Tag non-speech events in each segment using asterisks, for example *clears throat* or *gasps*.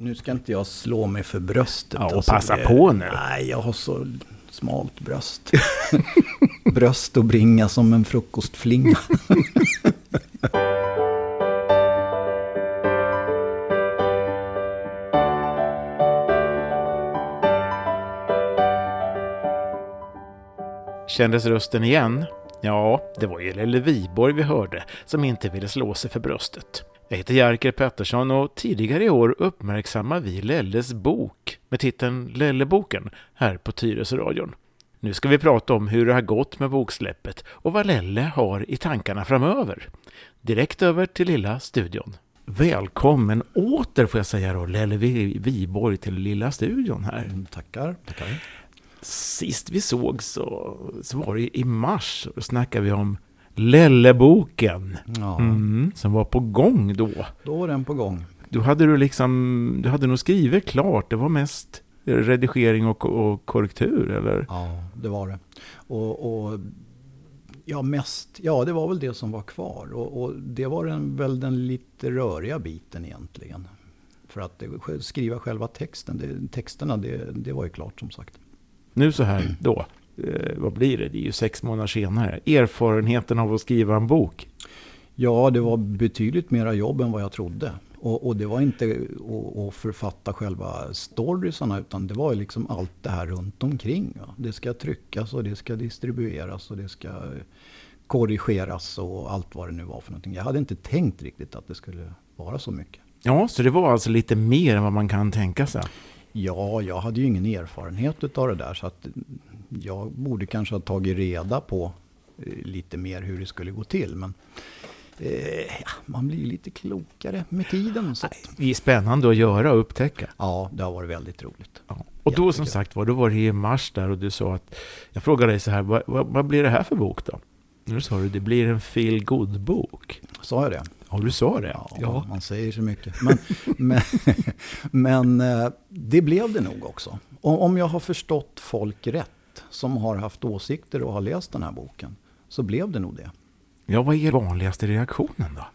Nu ska inte jag slå mig för bröstet. Ja, och passa på nu. Nej, jag har så smalt bröst. *laughs* bröst och bringa som en frukostflinga. *laughs* Kändes rösten igen? Ja, det var ju Lelle Viborg vi hörde som inte ville slå sig för bröstet. Jag heter Jerker Pettersson och tidigare i år uppmärksammar vi Lelles bok med titeln Lelleboken här på Tyresöradion. Nu ska vi prata om hur det har gått med boksläppet och vad Lelle har i tankarna framöver. Direkt över till lilla studion. Välkommen åter får jag säga då, Lelle Viborg till lilla studion här. Mm, tackar, tackar. Sist vi såg så, så var det i mars. Då snackade vi om Lelleboken. Ja, Mm, som var på gång då. då var den på gång. Du hade du liksom, du hade nog skrivit klart. Det var mest redigering och, och korrektur eller? Ja, det var det. Och, och ja, mest, ja, det var väl det som var kvar. Och, och det var den, väl den lite röriga biten egentligen. För att det, skriva själva texten, det, texterna, det, det var ju klart som sagt. Nu så här då, vad blir det? Det är ju sex månader senare. Erfarenheten av att skriva en bok. Ja, det var betydligt mera jobb än vad jag trodde. Och, och det var inte att, att författa själva storiesarna utan det var liksom allt det här runt omkring. Va? Det ska tryckas och det ska distribueras och det ska korrigeras och allt vad det nu var för någonting. Jag hade inte tänkt riktigt att det skulle vara så mycket. Ja, så det var alltså lite mer än vad man kan tänka sig. Ja, jag hade ju ingen erfarenhet av det där så att jag borde kanske ha tagit reda på eh, lite mer hur det skulle gå till. Men eh, ja, man blir lite klokare med tiden. Så att, Det är spännande att göra och upptäcka. ja, det har varit väldigt roligt. Ja. Och då som sagt var, då var det i mars där och du sa att jag frågade dig så här, vad, vad, vad blir det här för bok då? Nu sa du, det blir en feel good bok Sa jag det? Ja, du sa det. Ja, man säger så mycket. Men, *laughs* men, men eh, det blev det nog också. Om jag har förstått folk rätt, som har haft åsikter och har läst den här boken, så blev det nog det. Ja, vad är vanligaste reaktionen då?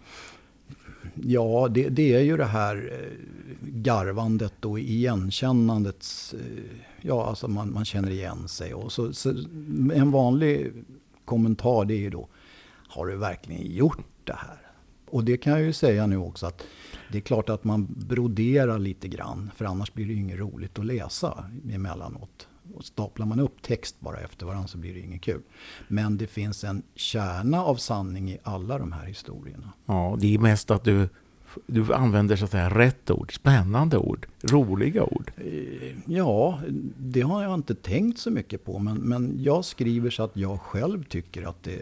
Ja, det, det är ju det här eh, garvandet och igenkännandets... eh, Ja, alltså man, man känner igen sig. Och så, så, en vanlig kommentar det är ju då, har du verkligen gjort det här? Och det kan jag ju säga nu också att det är klart att man broderar lite grann. För annars blir det ju inget roligt att läsa emellanåt. Och staplar man upp text bara efter varandra så blir det inget kul. Men det finns en kärna av sanning i alla de här historierna. Ja, det är mest att du, du använder så att säga rätt ord, spännande ord, roliga ord. Eh, Ja, det har jag inte tänkt så mycket på. Men, men jag skriver så att jag själv tycker att det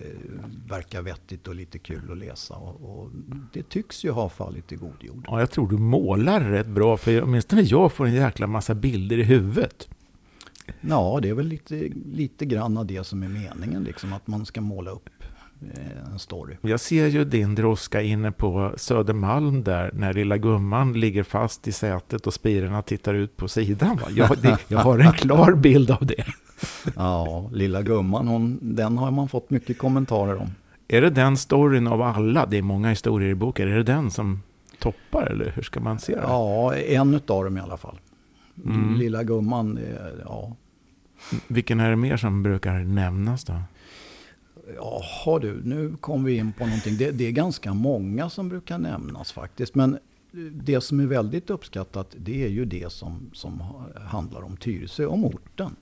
verkar vettigt och lite kul att läsa. Och, och det tycks ju ha fallit i god jord. Ja, jag tror du målar rätt bra, för åtminstone jag får en jäkla massa bilder i huvudet. Ja, det är väl lite, lite grann av det som är meningen. Liksom, att man ska måla upp eh, en story. Jag ser ju din droska inne på Södermalm där, när lilla gumman ligger fast i sätet och spirorna tittar ut på sidan. Jag, det, *laughs* jag har en klar bild av det. *laughs* Ja, lilla gumman, hon, den har man fått mycket kommentarer om. Är det den storyn av alla, det är många historier i boken, är det den som toppar eller hur ska man se det? Ja, en utav dem i alla fall. Mm. Lilla gumman, eh, ja. Vilken är det mer som brukar nämnas då? Jaha du, nu kom vi in på någonting. Det, det är ganska många som brukar nämnas faktiskt. Men det som är väldigt uppskattat det är ju det som, som handlar om Tyresö, om orten.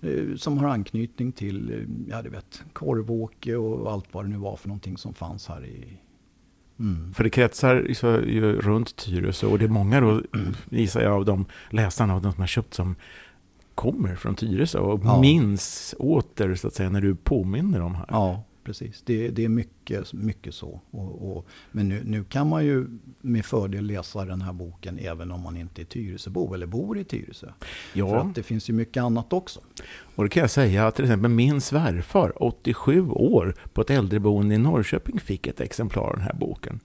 Eh, Som har anknytning till, eh, ja du vet, Korvåke och allt vad det nu var för någonting som fanns här i... Mm. För det kretsar så ju runt Tyresö och det är många då, gissar jag, av de läsarna och de som har köpt som kommer från Tyresö och Ja. minns åter så att säga när du påminner om här. Ja, precis. Det, det är mycket, mycket så. Och, och, men nu, nu kan man ju med fördel läsa den här boken även om man inte är Tyresöbo eller bor i Tyresö. För Ja, att det finns ju mycket annat också. och det kan jag säga att till exempel min svärfar, 87 år, på ett äldreboende i Norrköping fick ett exemplar av den här boken.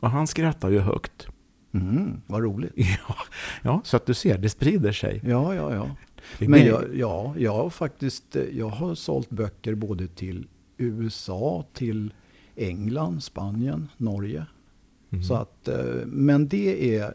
Och han skrattar ju högt. Mm, vad roligt. *laughs* Ja, ja, så att du ser, det sprider sig. Ja, ja, ja. Men jag, ja, jag har faktiskt eh, jag har sålt böcker både till USA, till England, Spanien, Norge. Mhm. Så att, eh, men det är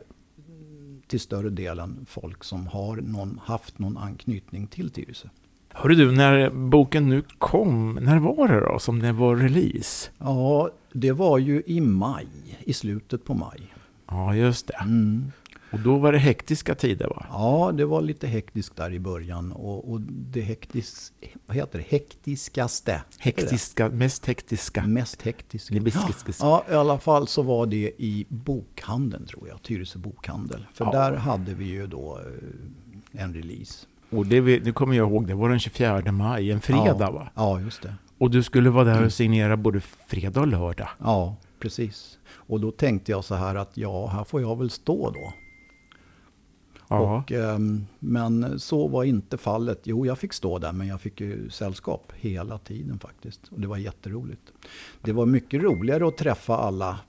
till större delen folk som har någon, haft någon anknytning till Tyresö. Hörru du, när boken nu kom, när var det då som det var release? Ja, det var ju i maj, i slutet på maj. Ja, just det. Mm. Och då var det hektiska tider va? Ja, det var lite hektiskt där i början. Och, och det hektis, vad heter det? hektiskaste. Hektiska, mest hektiska. Mest hektiska. Ja, i alla fall så var det i bokhandeln tror jag. Tyresö bokhandel. För Ja. där hade vi ju då eh, en release. Och det, nu kommer jag ihåg, det var den 24 maj, en fredag ja. va? Ja, just det. Och du skulle vara där och signera både fredag och lördag. Ja, precis. Och då tänkte jag så här att ja, här får jag väl stå då. Och, ehm, men så var inte fallet. Jo, jag fick stå där, men jag fick ju sällskap hela tiden faktiskt. Och det var jätteroligt. Det var mycket roligare att träffa alla,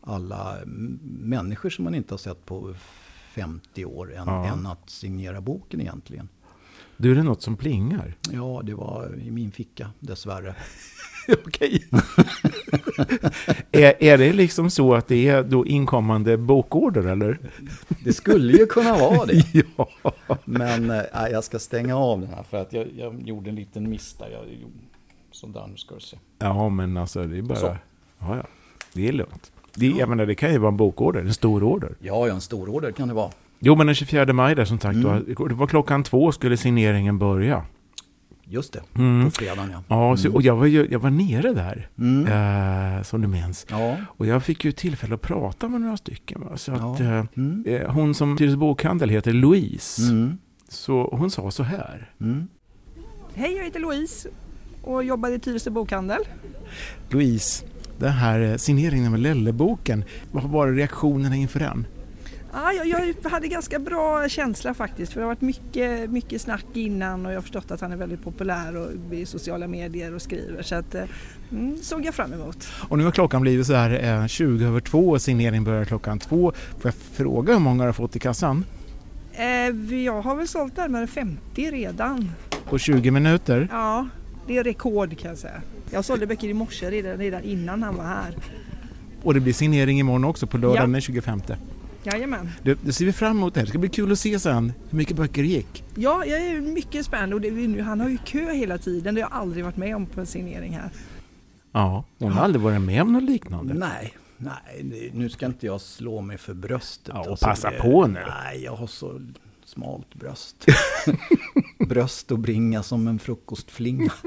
alla m- människor som man inte har sett på 50 år än, Ja. än att signera boken egentligen. Du, är det något som plingar? Ja, det var i min ficka dessvärre. *laughs* Okej. *laughs* *laughs* är, är det liksom så att det är då inkommande bokorder eller? Det skulle ju kunna vara det. *laughs* ja. Men äh, jag ska stänga av den här för att jag, jag gjorde en liten miss där. Jag, gjorde- sådär, nu ska du se. Ja, men alltså det är bara... Så. Ja, ja. Det är lugnt. Det, jag menar, det kan ju vara en bokorder, en stor order. Ja, ja, en stor order kan det vara. Jo, men den 24 maj där som sagt, Mm. då, det var klockan två skulle signeringen börja. Just det, Mm. på fredagen ja. Ja, så, Mm. och jag var, jag var nere där, Mm. eh, som du minns. Ja. Och jag fick ju tillfälle att prata med några stycken. Va? Så Ja. att, eh, Mm. eh, hon som Tyresö bokhandel heter Louise. Mm. Så hon sa så här. Mm. Hej, jag heter Louise och jobbar i Tyresö bokhandel. Louise, den här eh, signeringen med Lelleboken, vad var reaktionerna inför den? Ja, jag, jag hade ganska bra känsla faktiskt för det har varit mycket, mycket snack innan och jag har förstått att han är väldigt populär och i sociala medier och skriver så att eh, mm, såg jag fram emot. Och nu har klockan blivit så här eh, 20 över två och signeringen börjar klockan två. Får jag fråga hur många du har fått i kassan? Eh, jag har väl sålt närmare 50 redan. På 20 minuter? Ja, det är rekord kan jag säga. Jag sålde böcker i morse redan, redan innan han var här. Och det blir signering imorgon också på lördagen Ja. den 25. Jajamän. Det, det ser vi fram emot det här. Det ska bli kul att se sen hur mycket böcker det gick. Ja, jag är mycket spänd och det, nu, han har ju kö hela tiden. Det har jag aldrig varit med om på en signering här. Ja, hon har aldrig varit med om något liknande. Nej, nej, det- nu ska inte jag slå mig för bröstet. Ja, och Alltså, passa det- på nu. Nej, jag har så smalt bröst. *laughs* bröst och bringa som en frukostflinga. *laughs*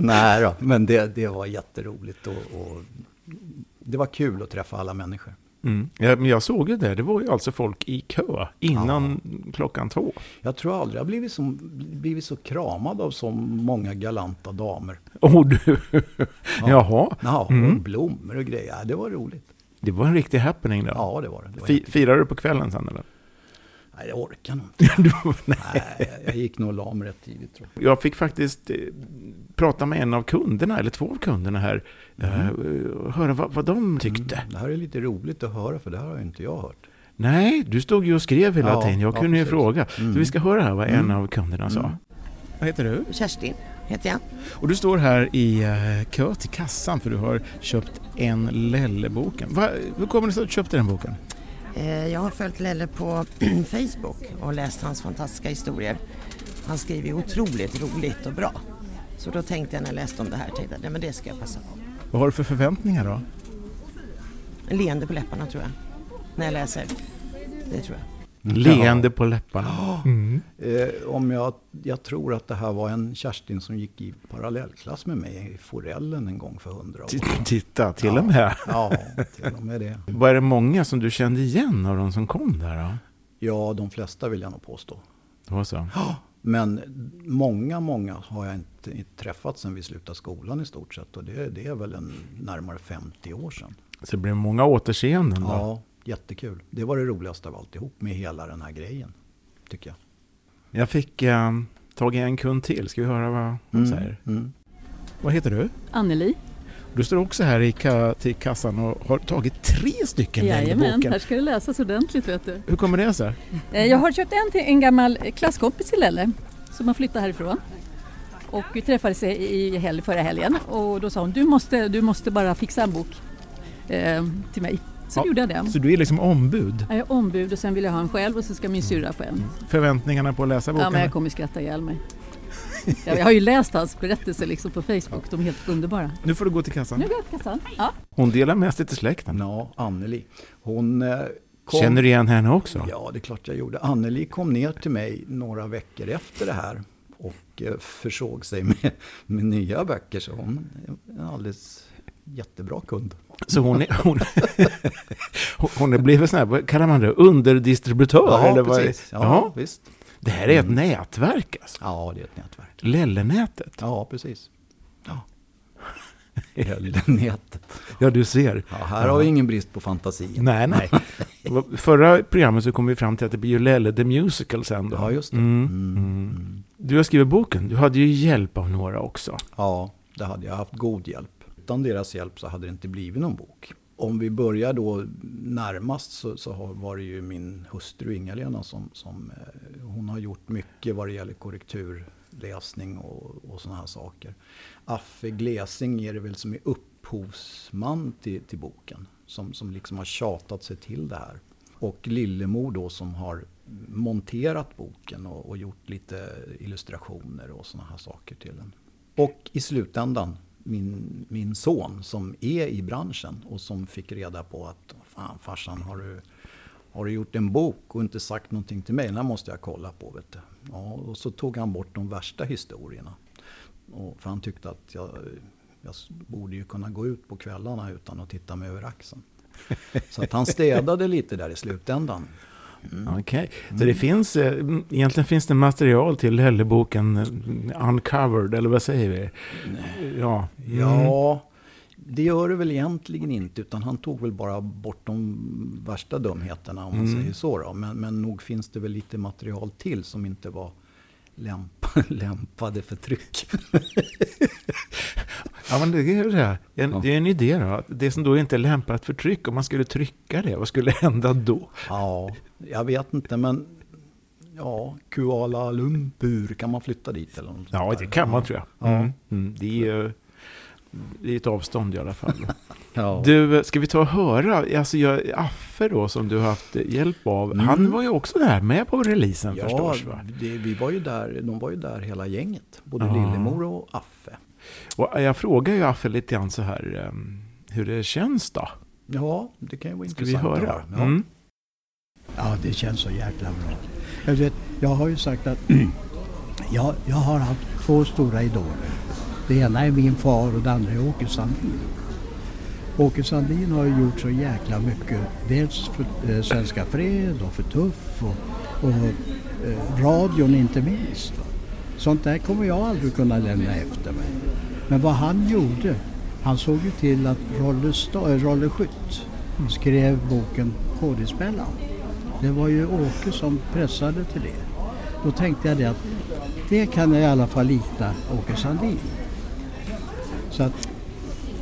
nej då, men det, det var jätteroligt och, och det var kul att träffa alla människor. Mm. Ja, men jag såg ju det. Det var ju alltså folk i kö innan klockan två. Jag tror aldrig jag blivit så, blivit så kramad av så många galanta damer. Och du... *laughs* Jaha. Ja, Mm. och blommor och grejer. Ja, det var roligt. Det var en riktig happening då. Ja, det var det. det var jättekul. firade du på kvällen sen eller? Nej, jag orkar nog inte. *laughs* Du- nej. Nej, jag gick nog och la mig rätt tidigt tror jag. Jag fick faktiskt eh, prata med en av kunderna, eller två av kunderna här, eh, och höra vad, vad de tyckte. Mm, det här är lite roligt att höra för det här har ju inte jag hört. Nej, du stod ju och skrev hela Ja, tiden. Jag ja, kunde ju precis. fråga. Mm. Så vi ska höra här vad en Mm. av kunderna sa. Mm. Vad heter du? Kerstin heter jag. Och du står här i eh, kö till kassan för du har köpt en Lelleboken. Hur kommer det sig att du köpte den boken? Eh, Jag har följt Lelle på *clears throat* Facebook och läst hans fantastiska historier. Han skriver otroligt roligt och bra. Så då tänkte jag när jag läste om det här, tänkte jag, men det ska jag passa på. Vad har du för förväntningar då? En leende på läpparna tror jag. När jag läser. Det tror jag. Leende på läpparna. Mm. Eh, om jag, jag tror att det här var en Kerstin som gick i parallellklass med mig i Forellen en gång för hundra år sedan. Titta, till Ja. och med. Ja, till och med det. *laughs* Var det många som du kände igen av de som kom där då? Ja, de flesta vill jag nog påstå. Det var så? Men många, många har jag inte träffat sedan vi slutade skolan i stort sett. Och det, det är väl en närmare 50 år sedan. Så det blev många återseenden då? Ja, jättekul. Det var det roligaste av alltihop med hela den här grejen. Tycker jag. Jag fick eh, tag i en kund till. Ska vi höra vad hon säger? Mm. Vad heter du? Anneli. Du står också här i kö till kassan och har tagit tre stycken Jajamän, Lelleboken. här ska det läsas ordentligt vet du. Hur kommer det sig? Eh, Jag har köpt en till en gammal klasskompis till Lelle som har flyttat härifrån. Och vi träffades i helg, förra helgen och då sa hon du måste, du måste bara fixa en bok eh, till mig. Så Ja. gjorde jag det. Så du är liksom ombud? Jag är ombud och sen vill jag ha en själv och så ska min syrra få en. Förväntningarna på att läsa boken? Ja, men jag kommer skratta ihjäl mig. Ja, Jag har ju läst hans berättelser liksom på Facebook, de är helt underbara. Nu får du gå till kassan. Nu går jag till kassan. Ja. Hon delar med sig till släkten. Ja, Anneli. Hon eh, kom... Känner du igen henne också? Ja, det är klart jag gjorde. Anneli kom ner till mig några veckor efter det här och eh, försåg sig med, med nya böcker. Så hon är en alldeles jättebra kund. Så hon är, hon, *laughs* hon är blivit sån här, kallar man det, underdistributör? Ja, eller vad precis. Ja, Ja, visst. det här är ett nätverk alltså. Ja, det är ett nätverk. Lellenätet. Ja, precis. Ja. Ja, du ser. Ja, här har vi ingen brist på fantasi. Nej, nej. *laughs* Förra programmet så kom vi fram till att det blir ju Lelle the Musical sen då. Ja, just det. Mm. Mm. Mm. Du har skrivit boken. Du hade ju hjälp av några också. Ja, det hade jag haft god hjälp. Utan deras hjälp så hade det inte blivit någon bok. Om vi börjar då närmast så, så har, var det ju min hustru Inga-Lena som, som eh, hon har gjort mycket vad det gäller korrekturläsning och, och sådana här saker. Affe Glesing är det väl som är upphovsman till, till boken. Som, som liksom har tjatat sig till det här. Och Lillemor då som har monterat boken och, och gjort lite illustrationer och sådana här saker till den. Och i slutändan min, min son som är i branschen och som fick reda på att fan farsan har du, har du gjort en bok och inte sagt någonting till mig? Den här måste jag kolla på. Vet du. Ja, och så tog han bort de värsta historierna. Och, för han tyckte att jag, jag borde ju kunna gå ut på kvällarna utan att titta mig över axeln. Så att han städade lite där i slutändan. Mm. Okej, så det finns, eh, egentligen finns det material till Lelleboken eh, Uncovered, eller vad säger vi? Ja. Mm. Ja, det gör det väl egentligen inte. Utan han tog väl bara bort de värsta dumheterna om man Mm. säger så. Då. Men, men nog finns det väl lite material till som inte var lämp *laughs* lämpade för tryck. *laughs* Ja, men det är ju det här. En, Ja. Det är en idé då. Det som då inte är lämpat för tryck, om man skulle trycka det, vad skulle *laughs* hända då? ja, jag vet inte men ja, Kuala Lumpur, kan man flytta dit eller något Ja, det kan man tror jag. Ja. Mm. Mm. Det, är, ju- det är ett avstånd i alla fall. *laughs* Ja. Du, ska vi ta och höra? Alltså, jag, Affe då, som du har haft hjälp av, Mm. han var ju också där med på releasen Ja, förstås. Va? det, vi var ju där, de var ju där hela gänget. Både Ja. Lillemor och Affe. Och jag frågar ju Affe lite grann så här, ehm, hur det känns då? Ja, det kan ju vara Ska vi intressant att höra? höra. Ja. Mm. Ja, det känns så jäkla bra. Jag, vet, jag har ju sagt att *clears throat* jag, jag har haft två stora idoler. Det ena är min far och det andra är Åke Sandin. Åke Sandin har ju gjort så jäkla mycket. Dels för eh, Svenska Fred och för Tuff och, och eh, radion inte minst. Sånt där kommer jag aldrig kunna lämna efter mig. Men vad han gjorde, han såg ju till att Rolle, äh, Rolle Skytt skrev boken Kodinspelaren. Det var ju Åke som pressade till det. Då tänkte jag det att det kan jag i alla fall likna Åke Sandin. Så att,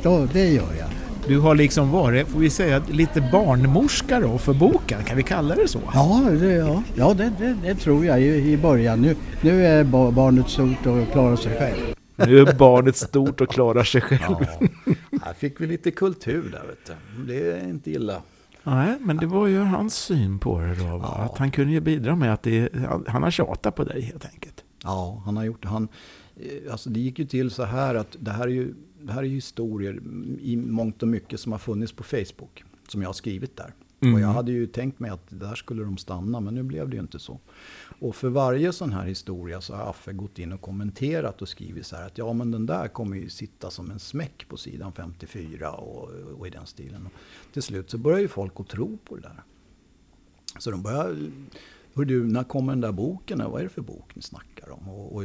då, det gör jag. Du har liksom varit, får vi säga, lite barnmorska då för boken, kan vi kalla det så? Ja, det, ja. ja det, det, det tror jag i, i början. Nu, nu är ba- barnet stort och klarar sig själv. Nu är barnet stort och klarar sig själv. Ja, här fick vi lite kultur där vet du. Det är inte illa. Nej, men det var ju hans syn på det då. Ja. Att han kunde ju bidra med att det, han, har tjatat på dig helt enkelt. Ja, han har gjort det. Han, eh, alltså det gick ju till så här att det här är ju, det här är ju historier i mångt och mycket som har funnits på Facebook. Som jag har skrivit där. Mm. Och jag hade ju tänkt mig att där skulle de stanna, men nu blev det ju inte så. Och för varje sån här historia så har Affe gått in och kommenterat och skrivit så här att ja men den där kommer ju sitta som en smäck på sidan 54 och, och i den stilen. Och till slut så börjar ju folk att tro på det där. Så de börjar, hör du, när kommer den där boken? Vad är det för bok ni snackar om? Och, och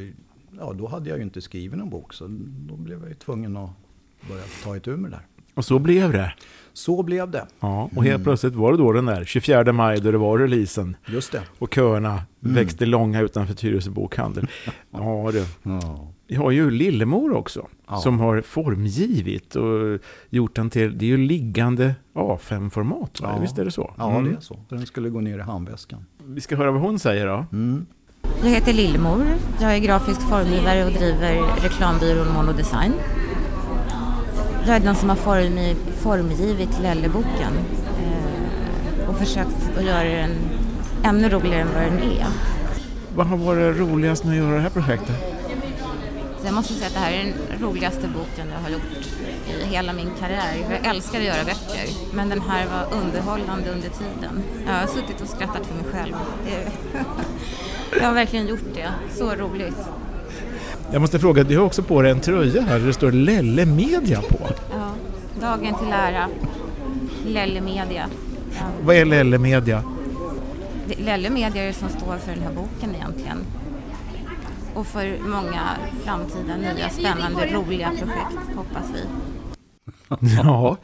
ja, då hade jag ju inte skrivit någon bok så då blev jag ju tvungen att börja ta itu med det där. Och så blev det. Så blev det, Ja, och helt plötsligt var det då den där 24 maj då det var releasen. just det. Och köerna växte långa utanför Tyresö bokhandel. *laughs* Ja, du. Ja. Vi har ju Lillemor också, Ja. som har formgivit och gjort den till, det är ju liggande A5-format, va? Ja. visst är det så? Ja, Mm. det är så. Den skulle gå ner i handväskan. Vi ska höra vad hon säger då. Mm. Jag heter Lillemor. Jag är grafisk formgivare och driver reklambyrån Mono Design. Jag är den som har form, formgivit Lelleboken. Eh, och försökt att göra den ännu roligare än vad den är. Vad har varit roligast med att göra det här projektet? Så jag måste säga att det här är den roligaste boken jag har gjort i hela min karriär. Jag älskar att göra böcker, men den här var underhållande under tiden. Jag har suttit och skrattat för mig själv. *laughs* Jag har verkligen gjort det. Så roligt. Jag måste fråga, du har också på dig en tröja här där det står Lelle Media på. Ja, dagen till ära. Lelle Media. Ja. Vad är Lelle Media? Lelle Media är det som står för den här boken egentligen. Och för många framtida nya spännande roliga projekt hoppas vi. *laughs* Ja,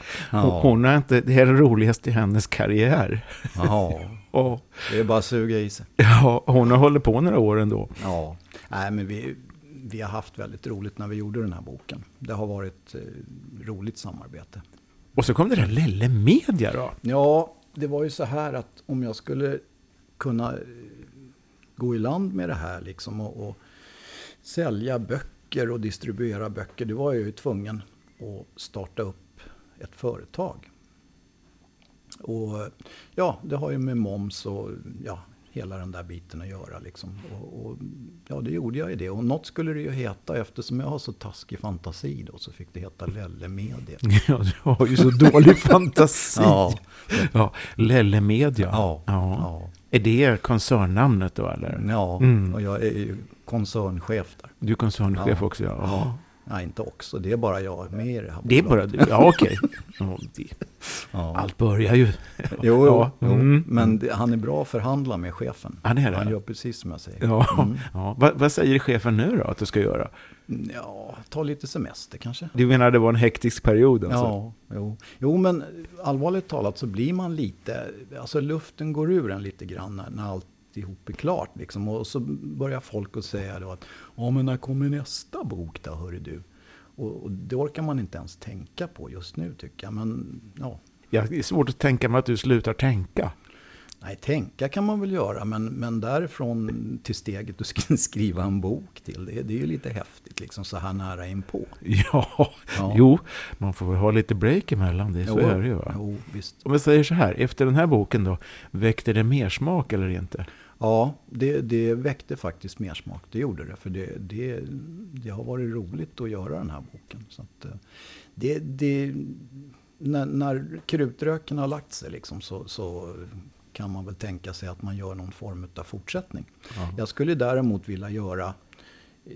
hon har inte, det är det roligaste i hennes karriär. Ja, *laughs* Och, det är bara att suga i sig. ja, hon har hållit på några år ändå. Ja, nej men vi, vi har haft väldigt roligt när vi gjorde den här boken. Det har varit eh, roligt samarbete. Och så kom det där Lelle Media då. Ja, det var ju så här att om jag skulle kunna eh, gå i land med det här liksom och, och sälja böcker och distribuera böcker, det var jag ju tvungen att starta upp ett företag. Och ja, det har ju med moms och ja, hela den där biten att göra. Liksom. Och, och, ja, det gjorde jag ju det. Och något skulle det ju heta eftersom jag har så taskig fantasi då, så fick det heta Lelle Media. *laughs* Ja, du har ju så dålig *laughs* fantasi. Ja, Ja, Lelle Media. ja, Ja. ja. Är det koncernnamnet då eller? ja. Mm. och jag är ju koncernchef där. Du är koncernchef Ja. också ja. ja. Nej, inte också. Det är bara jag med i det här Det är bara du? Ja, okej. *laughs* Det- Ja. Allt börjar ju. Jo, jo, jo. mm. men det, han är bra att förhandla med chefen. Han är det? Han gör precis som jag säger. Ja, Mm. ja. Vad, vad säger chefen nu då att du ska göra? ja, ta lite semester kanske. Du menar det var en hektisk period alltså? Ja, jo. jo, men allvarligt talat så blir man lite, alltså luften går ur en lite grann när, när alltihop är klart. Liksom. Och så börjar folk att säga då att, ja men när kommer nästa bok då, hörru du? Och, och det orkar man inte ens tänka på just nu tycker jag. Men ja, Ja, det är svårt att tänka mig att du slutar tänka. nej, tänka kan man väl göra, men, men därifrån till steget att sk- *laughs* skriva en bok till, det, det är ju lite häftigt liksom så här nära inpå. Ja, Ja. jo, man får väl ha lite break emellan det, så är det ju va? Jo, visst. Om jag säger så här, efter den här boken då, väckte det mer smak eller inte? Ja, det, det väckte faktiskt mer smak. Det gjorde det. För det, det, det har varit roligt att göra den här boken. Så att, eh, det, det, när, när krutröken har lagt sig liksom, så, så kan man väl tänka sig att man gör någon form av fortsättning. Ja. Jag skulle däremot vilja göra eh,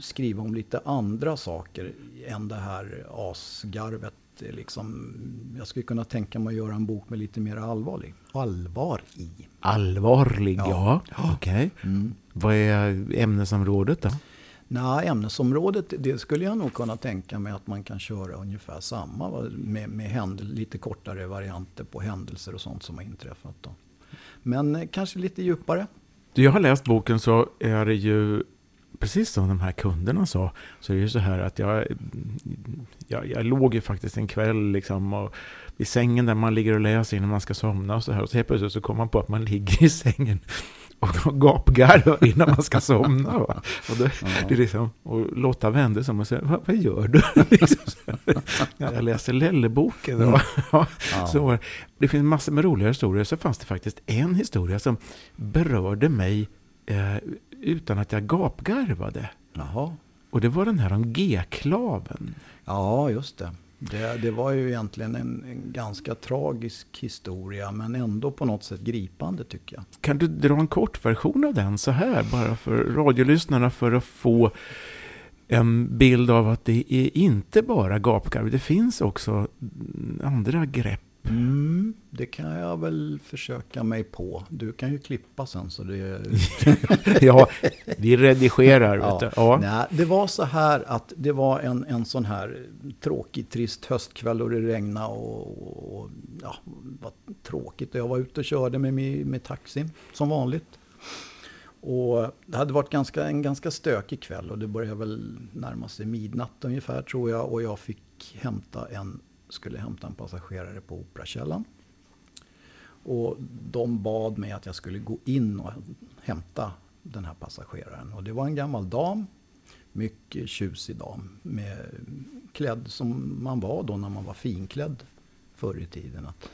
skriva om lite andra saker än det här asgarvet. Eh, Liksom, jag skulle kunna tänka mig att göra en bok med lite mer allvarlig, allvar i. Allvarlig, ja. Ja. Okej. Mm. Vad är ämnesområdet då? Nej, ämnesområdet, det skulle jag nog kunna tänka mig att man kan köra ungefär samma. Med, med händel, lite kortare varianter på händelser och sånt som har inträffat. Då. Men eh, kanske lite djupare. Då jag har läst boken så är det ju, precis som de här kunderna sa, så är det ju så här att jag, jag, jag låg ju faktiskt en kväll liksom och i sängen där man ligger och läser innan man ska somna och så här. Och så helt plötsligt så kommer man på att man ligger i sängen och *laughs* gapgarvar innan man ska somna. Va? Och det, det är liksom, och Lotta vände sig om och sa, vad, vad gör du? *laughs* liksom. Ja, jag läser Lelleboken. Mm. Ja, Ja. så det finns massor med roliga historier. Så fanns det faktiskt en historia som berörde mig eh, utan att jag gapgarvade. Jaha. Och det var den här om G-klaven. Ja, just det. det. Det var ju egentligen en, en ganska tragisk historia, men ändå på något sätt gripande tycker jag. Kan du dra en kort version av den så här, bara för radiolyssnarna för att få en bild av att det är inte bara gapgarv, det finns också andra grepp. Mm, det kan jag väl försöka mig på. Du kan ju klippa sen så det... *laughs* Ja, vi redigerar. Ja. Ja. Nej, det var så här att det var en, en sån här tråkig, trist höstkväll och det regnade och, och ja, var tråkigt. Jag var ute och körde med, med, med taxin som vanligt. Och det hade varit ganska, en ganska stökig kväll och det började väl närma sig midnatt ungefär tror jag. Och jag fick hämta en, skulle hämta en passagerare på Operakällan. Och de bad mig att jag skulle gå in och hämta den här passageraren. Och det var en gammal dam, mycket tjusig dam, med klädd som man var då när man var finklädd förr i tiden. Att-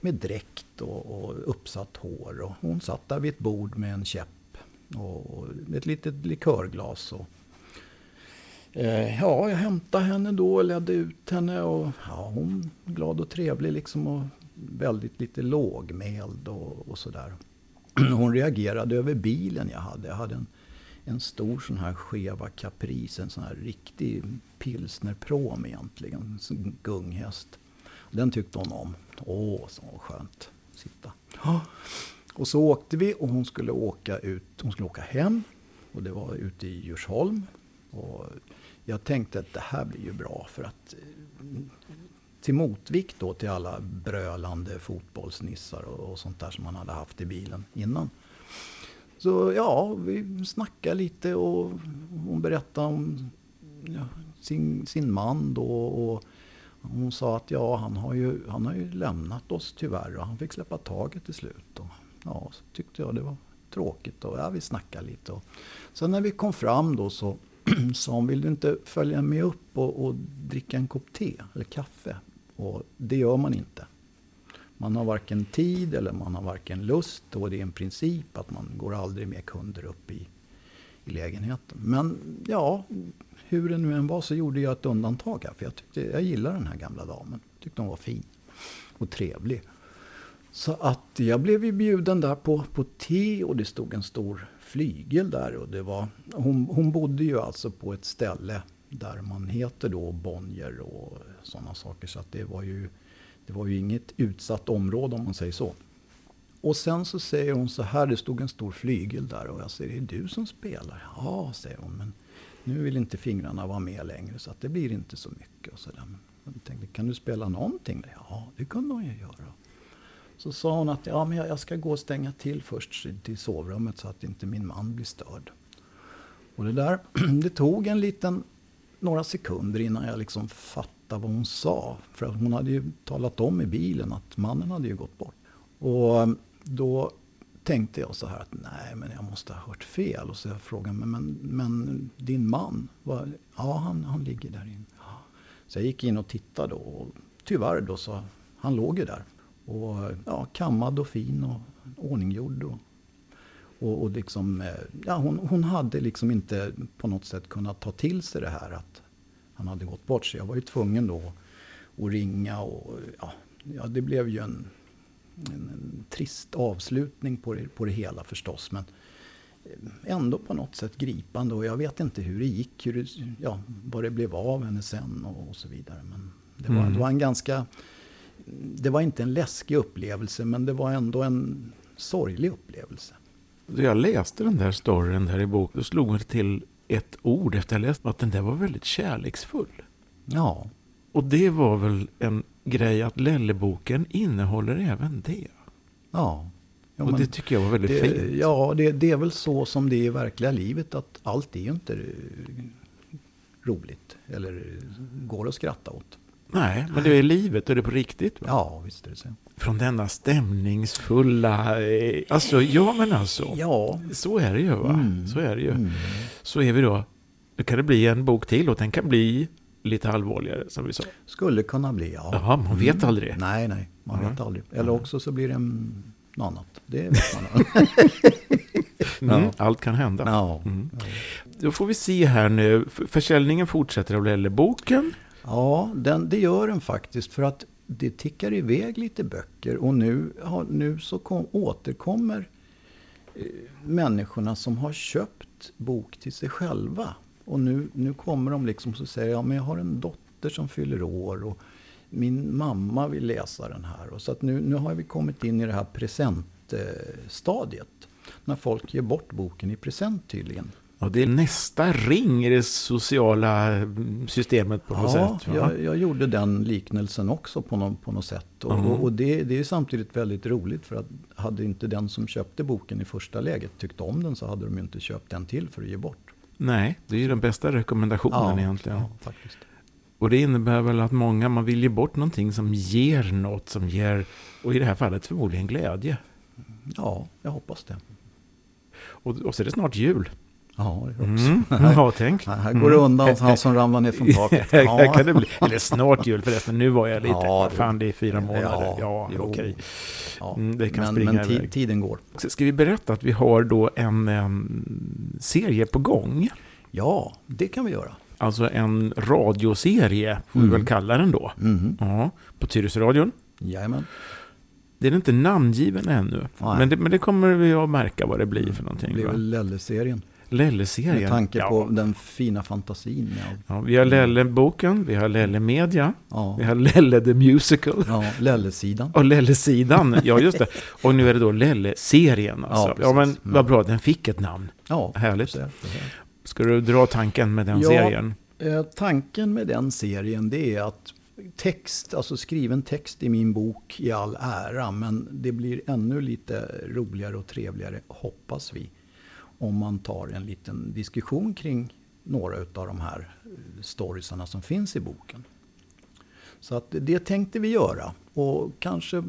med dräkt och, och uppsatt hår. Och hon satt där vid ett bord med en käpp och, ett litet likörglas. Och, Eh, ja, jag hämtade henne då och ledde ut henne. Och, ja, hon glad och trevlig liksom och väldigt lite lågmäld och, och sådär. *clears throat* Hon reagerade över bilen jag hade. Jag hade en, en stor sån här skeva Caprice, en sån här riktig pilsnerprom egentligen, en gunghäst. Den tyckte hon om. Åh, så skönt. Sitta. *gasps* Och så åkte vi och hon skulle åka ut, hon skulle åka hem. Och det var ute i Djursholm. Och jag tänkte att det här blir ju bra för att eh, till motvikt då till alla brölande fotbollsnissar och, och sånt där som man hade haft i bilen innan. Så ja, vi snackade lite och hon berättade om ja, sin, sin man då. Och hon sa att ja, han har, ju, han har ju lämnat oss tyvärr och han fick släppa taget till slut. Och, ja, så tyckte jag det var tråkigt och ja, vi snackade lite. Och, sen när vi kom fram då så *clears throat* sa hon, vill du inte följa med upp och, och dricka en kopp te eller kaffe? Och det gör man inte. Man har varken tid eller man har varken lust och det är en princip att man går aldrig med kunder upp i, i lägenheten. Men ja, hur det nu än var så gjorde jag ett undantag här. För jag, tyckte, jag gillar den här gamla damen. Tyckte hon var fin och trevlig. Så att jag blev ju bjuden där på, på te och det stod en stor flygel där. Och det var, hon, hon bodde ju alltså på ett ställe där man heter då Bonnier och sådana saker. Så att det var ju det var ju inget utsatt område om man säger så. Och sen så säger hon så här, det stod en stor flygel där och jag säger, det är du som spelar? Ja, säger hon, men nu vill inte fingrarna vara med längre så att det blir inte så mycket. Och så där. Men Jag tänkte, kan du spela någonting? Ja, det kunde hon ju göra. Så sa hon att ja, men jag ska gå och stänga till först till sovrummet så att inte min man blir störd. Och det där, *clears throat* det tog en liten, några sekunder innan jag liksom fattade vad hon sa. För hon hade ju talat om i bilen att mannen hade ju gått bort. Och eh, då tänkte jag så här att nej, men jag måste ha hört fel. Och så jag frågade, men, men, men din man, var, ja han, han ligger där inne. Så jag gick in och tittade och tyvärr då så, han låg ju där. Och ja, kammad och fin och ordninggjord. Och, och, och liksom, ja, hon, hon hade liksom inte på något sätt kunnat ta till sig det här att han hade gått bort. Så jag var ju tvungen då att ringa och ja, ja det blev ju en, en, en, trist avslutning på det, på det hela förstås. Men eh, ändå på något sätt gripande och jag vet inte hur det gick, hur det, ja, vad det blev av henne sen och, och så vidare. Men det var, mm. det var en ganska, det var inte en läskig upplevelse men det var ändå en sorglig upplevelse. Jag läste den där storyn där i boken, då slog mig till ett ord efter att jag läst att den där var väldigt kärleksfull. Ja. Och det var väl en grej att Lelleboken innehåller även det. Ja. ja och det tycker jag var väldigt det, fint. Ja, det, det, är väl så som det är i verkliga livet att allt är ju inte roligt eller går att skratta åt. Nej, men det är livet och det är på riktigt. Va? Ja, visst är det så. Från denna stämningsfulla... Eh, alltså, ja men alltså. Ja. Så är det ju va? Mm. Så är det ju. Mm. Så är vi då. Nu kan det bli en bok till och den kan bli lite allvarligare som vi sa. Skulle kunna bli, ja. Jaha, man vet mm. aldrig. Nej, nej, man mm. vet aldrig. Eller också så blir det en, något annat. Det *laughs* vet man mm, ja. Allt kan hända. Ja. Mm. Då får vi se här nu. Försäljningen fortsätter av Lelle-boken. Ja, den, det gör den faktiskt. För att det tickar iväg lite böcker. Och nu, nu så kom, återkommer eh, människorna som har köpt bok till sig själva. Och nu, nu kommer de liksom och säger ja men jag har en dotter som fyller år. och min mamma vill läsa den här. Och så att nu, nu har vi kommit in i det här presentstadiet. När folk ger bort boken i present tydligen. Och det är nästa ring i det sociala systemet på något ja, sätt. Ja, jag, jag, gjorde den liknelsen också på något, på något sätt. Och, mm. och det, det, är samtidigt väldigt roligt för att hade inte den som köpte boken i första läget tyckt om den så hade de inte köpt den till för att ge bort. Nej, det är ju den bästa rekommendationen ja, egentligen. Ja, faktiskt. Och det innebär väl att många, man vill ge bort någonting som ger något, som ger, och i det här fallet förmodligen glädje. Ja, jag hoppas det. Och, och så är det snart jul. Ja, det är också. Mm. Ja, tänk. Här går det undan han som ramlar ner från taket. *laughs* Ja. kan det bli. Eller snart jul förresten, nu var jag lite, Ja, det- fan det är fyra månader. Ja, Ja, okej. Ja. Mm, det kan men springa men iväg. tiden går. Ska vi berätta att vi har då en, em, serie på gång? Ja, det kan vi göra. Alltså en radioserie, får vi Mm. väl kalla den då. Mhm. Ja, på Tyresöradion. Jajamän. Den är inte namngiven ännu. Nej. Men det, men det kommer vi att märka vad det blir för någonting. Det blir väl Lelle-serien. Lelle-serien. Med tanke ja. på den fina fantasin. Allt. Ja, vi har Lelle-boken, vi har Lelle-media, Ja, vi har Lelle the Musical. ja Lelle-sidan. Och Lelle-sidan, ja just det. Och nu är det då Lelle-serien. Alltså. Ja, Ja, men precis. vad bra, den fick ett namn. Ja, Härligt. det. Ska du dra tanken med den Ja. serien? Eh, tanken med den serien det är att text, alltså skriven text i min bok i all ära, men det blir ännu lite roligare och trevligare, hoppas vi, om man tar en liten diskussion kring några av de här eh, storiesarna som finns i boken. Så att det tänkte vi göra. Och kanske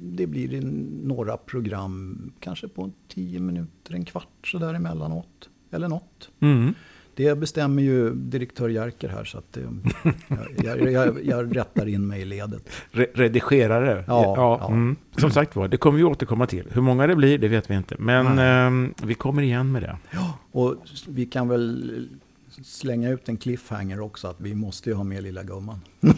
det blir i några program, kanske på 10 minuter, en kvart sådär emellanåt. Eller något. Mm. Det bestämmer ju direktör Jerker här så att eh, jag, jag, jag, jag rättar in mig i ledet. Re redigerare. Ja, ja. Mm. Som sagt var, det kommer vi återkomma till. Hur många det blir, det vet vi inte. Men ehm, vi kommer igen med det. Och vi kan väl slänga ut en cliffhanger också att vi måste ju ha med lilla gumman. *laughs*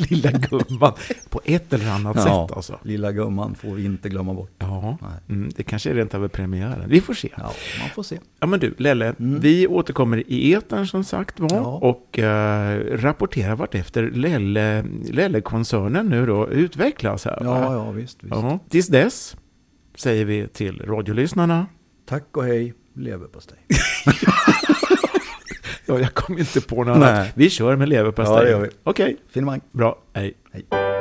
*laughs* Lilla gumman. På ett eller annat sätt alltså. Lilla gumman får vi inte glömma bort. Ja, mm, det kanske är rent över premiären. Vi får se. Ja, man får se. Ja men du, Lelle, Mm. vi återkommer i etern som sagt var Ja. och eh, rapporterar vartefter Lelle, Lelle-koncernen nu då utvecklas här. va? Ja, ja visst. visst. Ja. Tills dess säger vi till radiolyssnarna. Tack och hej, leverpastej. *laughs* Ja, jag kom inte på något annat. Vi kör med leverpastej. Ja. Okej, Finemang. bra. Hej. Hej.